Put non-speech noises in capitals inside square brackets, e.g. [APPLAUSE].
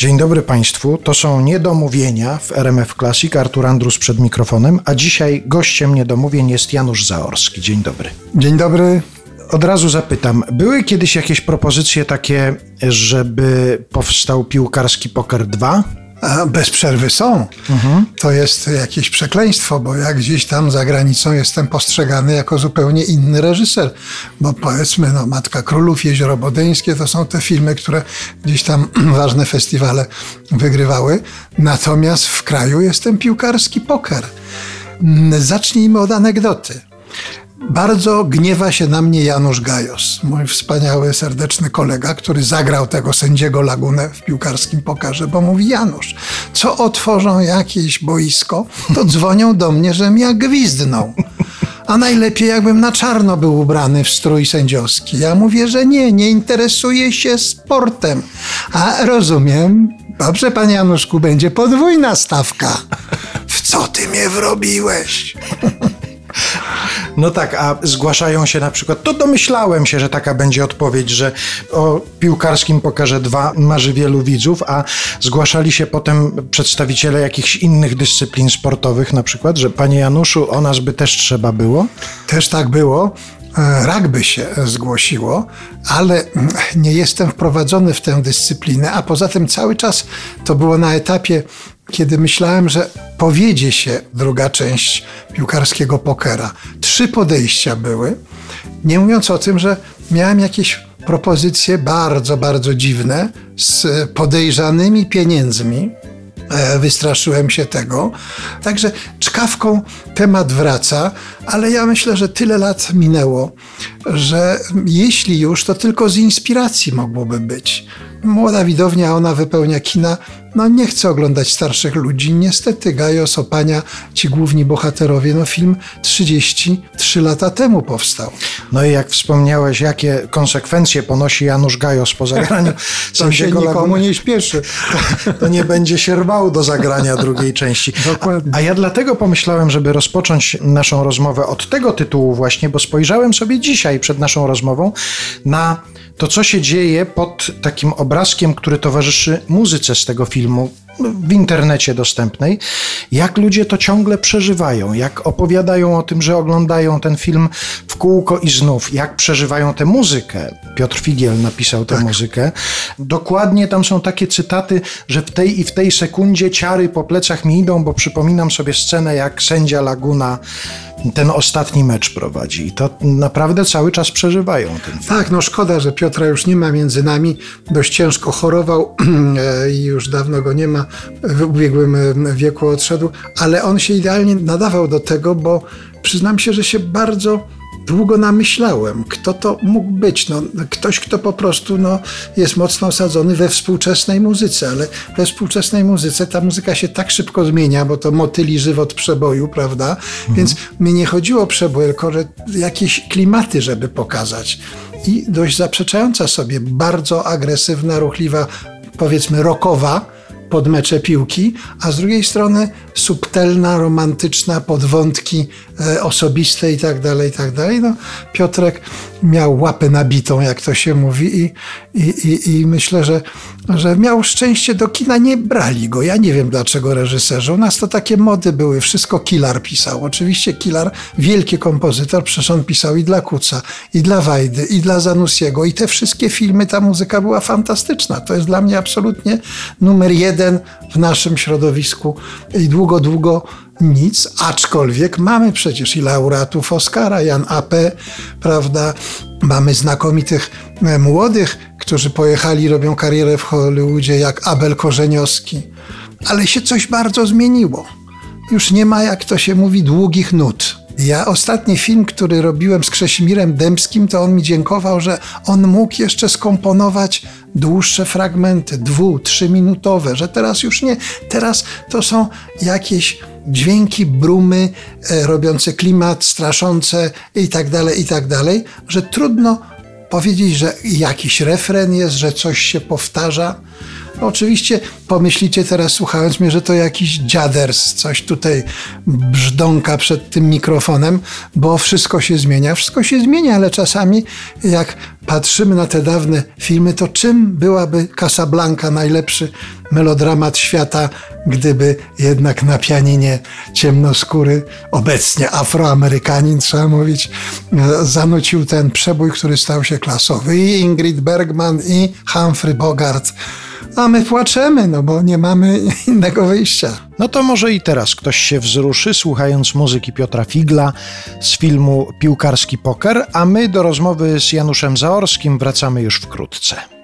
Dzień dobry Państwu. To są Niedomówienia w RMF Classic. Artur Andrus przed mikrofonem, a dzisiaj gościem Niedomówień jest Janusz Zaorski. Dzień dobry. Dzień dobry. Od razu zapytam, były kiedyś jakieś propozycje takie, żeby powstał piłkarski poker 2? Bez przerwy są. Mhm. To jest jakieś przekleństwo, bo jak gdzieś tam za granicą jestem postrzegany jako zupełnie inny reżyser. Bo powiedzmy, no, Matka Królów, Jezioro Bodeńskie to są te filmy, które gdzieś tam [CLEARS THROAT] ważne festiwale wygrywały. Natomiast w kraju jestem piłkarski poker. Zacznijmy od anegdoty. Bardzo gniewa się na mnie Janusz Gajos, mój wspaniały, serdeczny kolega, który zagrał tego sędziego Lagunę w piłkarskim pokarze, bo mówi Janusz, co otworzą jakieś boisko, to dzwonią do mnie, że mnie gwizdną. A najlepiej jakbym na czarno był ubrany w strój sędziowski. Ja mówię, że nie, nie interesuję się sportem. A rozumiem, dobrze, panie Januszku, będzie podwójna stawka. W co ty mnie wrobiłeś? No tak, a zgłaszają się na przykład, to domyślałem się, że taka będzie odpowiedź, że o piłkarskim pokarze 2 marzy wielu widzów, a zgłaszali się potem przedstawiciele jakichś innych dyscyplin sportowych na przykład, że panie Januszu, o nas by też trzeba było? Też tak było. E, rugby się zgłosiło, ale nie jestem wprowadzony w tę dyscyplinę, a poza tym cały czas to było na etapie, kiedy myślałem, że powiedzie się druga część piłkarskiego pokera. Trzy podejścia były, nie mówiąc o tym, że miałem jakieś propozycje bardzo, bardzo dziwne z podejrzanymi pieniędzmi. E, wystraszyłem się tego. Także czkawką temat wraca, ale ja myślę, że tyle lat minęło, że jeśli już, to tylko z inspiracji mogłoby być. Młoda widownia, ona wypełnia kina no nie chcę oglądać starszych ludzi. Niestety Gajos, Opania, ci główni bohaterowie, no film 33 lata temu powstał. No i jak wspomniałeś, jakie konsekwencje ponosi Janusz Gajos po zagraniu [LAUGHS] To się nikomu Laguny, nie śpieszy. To, [LAUGHS] to, nie będzie się rwał do zagrania drugiej części. Dokładnie. A, a ja dlatego pomyślałem, żeby rozpocząć naszą rozmowę od tego tytułu właśnie, bo spojrzałem sobie dzisiaj przed naszą rozmową na to, co się dzieje pod takim obrazkiem, który towarzyszy muzyce z tego filmu w internecie dostępnej, jak ludzie to ciągle przeżywają, jak opowiadają o tym, że oglądają ten film w kółko i znów, jak przeżywają tę muzykę. Piotr Figiel napisał tę tak. muzykę. Dokładnie tam są takie cytaty, że w tej i w tej sekundzie ciary po plecach mi idą, bo przypominam sobie scenę, jak sędzia Laguna ten ostatni mecz prowadzi. I to naprawdę cały czas przeżywają ten film. Tak, no szkoda, że Piotra już nie ma między nami. Dość ciężko chorował [CLEARS THROAT] e, i już dawno go nie ma. W ubiegłym e, wieku odszedł, ale on się idealnie nadawał do tego, bo przyznam się, że się bardzo długo namyślałem, kto to mógł być. No, ktoś, kto po prostu no, jest mocno osadzony we współczesnej muzyce, ale we współczesnej muzyce ta muzyka się tak szybko zmienia, bo to motyli żywot przeboju, prawda? Mhm. Więc mi nie chodziło o przebój, tylko że jakieś klimaty, żeby pokazać. I dość zaprzeczająca sobie, bardzo agresywna, ruchliwa, powiedzmy rockowa, pod mecze piłki, a z drugiej strony subtelna, romantyczna, podwątki e, osobiste i tak dalej, i tak dalej. No, Piotrek miał łapę nabitą, jak to się mówi i, i, i, i myślę, że, że miał szczęście do kina, nie brali go. Ja nie wiem dlaczego reżyserzy. U nas to takie mody były, wszystko Kilar pisał. Oczywiście Kilar, wielki kompozytor, przecież on pisał i dla Kuca, i dla Wajdy, i dla Zanussiego i te wszystkie filmy, ta muzyka była fantastyczna. To jest dla mnie absolutnie numer jeden w naszym środowisku i długo, długo nic, aczkolwiek mamy przecież i laureatów Oscara, Jan A.P., prawda? Mamy znakomitych e, młodych, którzy pojechali, robią karierę w Hollywoodzie, jak Abel Korzeniowski. Ale się coś bardzo zmieniło. Już nie ma, jak to się mówi, długich nut. Ja ostatni film, który robiłem z Krześmirem Dębskim, to on mi dziękował, że on mógł jeszcze skomponować dłuższe fragmenty, dwu, trzyminutowe, że teraz już nie. Teraz to są jakieś dźwięki, brumy e, robiące klimat, straszące i tak dalej, i tak że trudno powiedzieć, że jakiś refren jest, że coś się powtarza. Oczywiście pomyślicie teraz, słuchając mnie, że to jakiś dziaders, coś tutaj brzdąka przed tym mikrofonem, bo wszystko się zmienia. Wszystko się zmienia, ale czasami jak patrzymy na te dawne filmy, to czym byłaby Casablanca najlepszy melodramat świata, gdyby jednak na pianinie ciemnoskóry, obecnie afroamerykanin, trzeba mówić, zanucił ten przebój, który stał się klasowy. I Ingrid Bergman, i Humphrey Bogart. A my płaczemy, no bo nie mamy [LAUGHS] innego wyjścia. No to może i teraz ktoś się wzruszy, słuchając muzyki Piotra Figla z filmu Piłkarski Poker, a my do rozmowy z Januszem Zaorskim wracamy już wkrótce.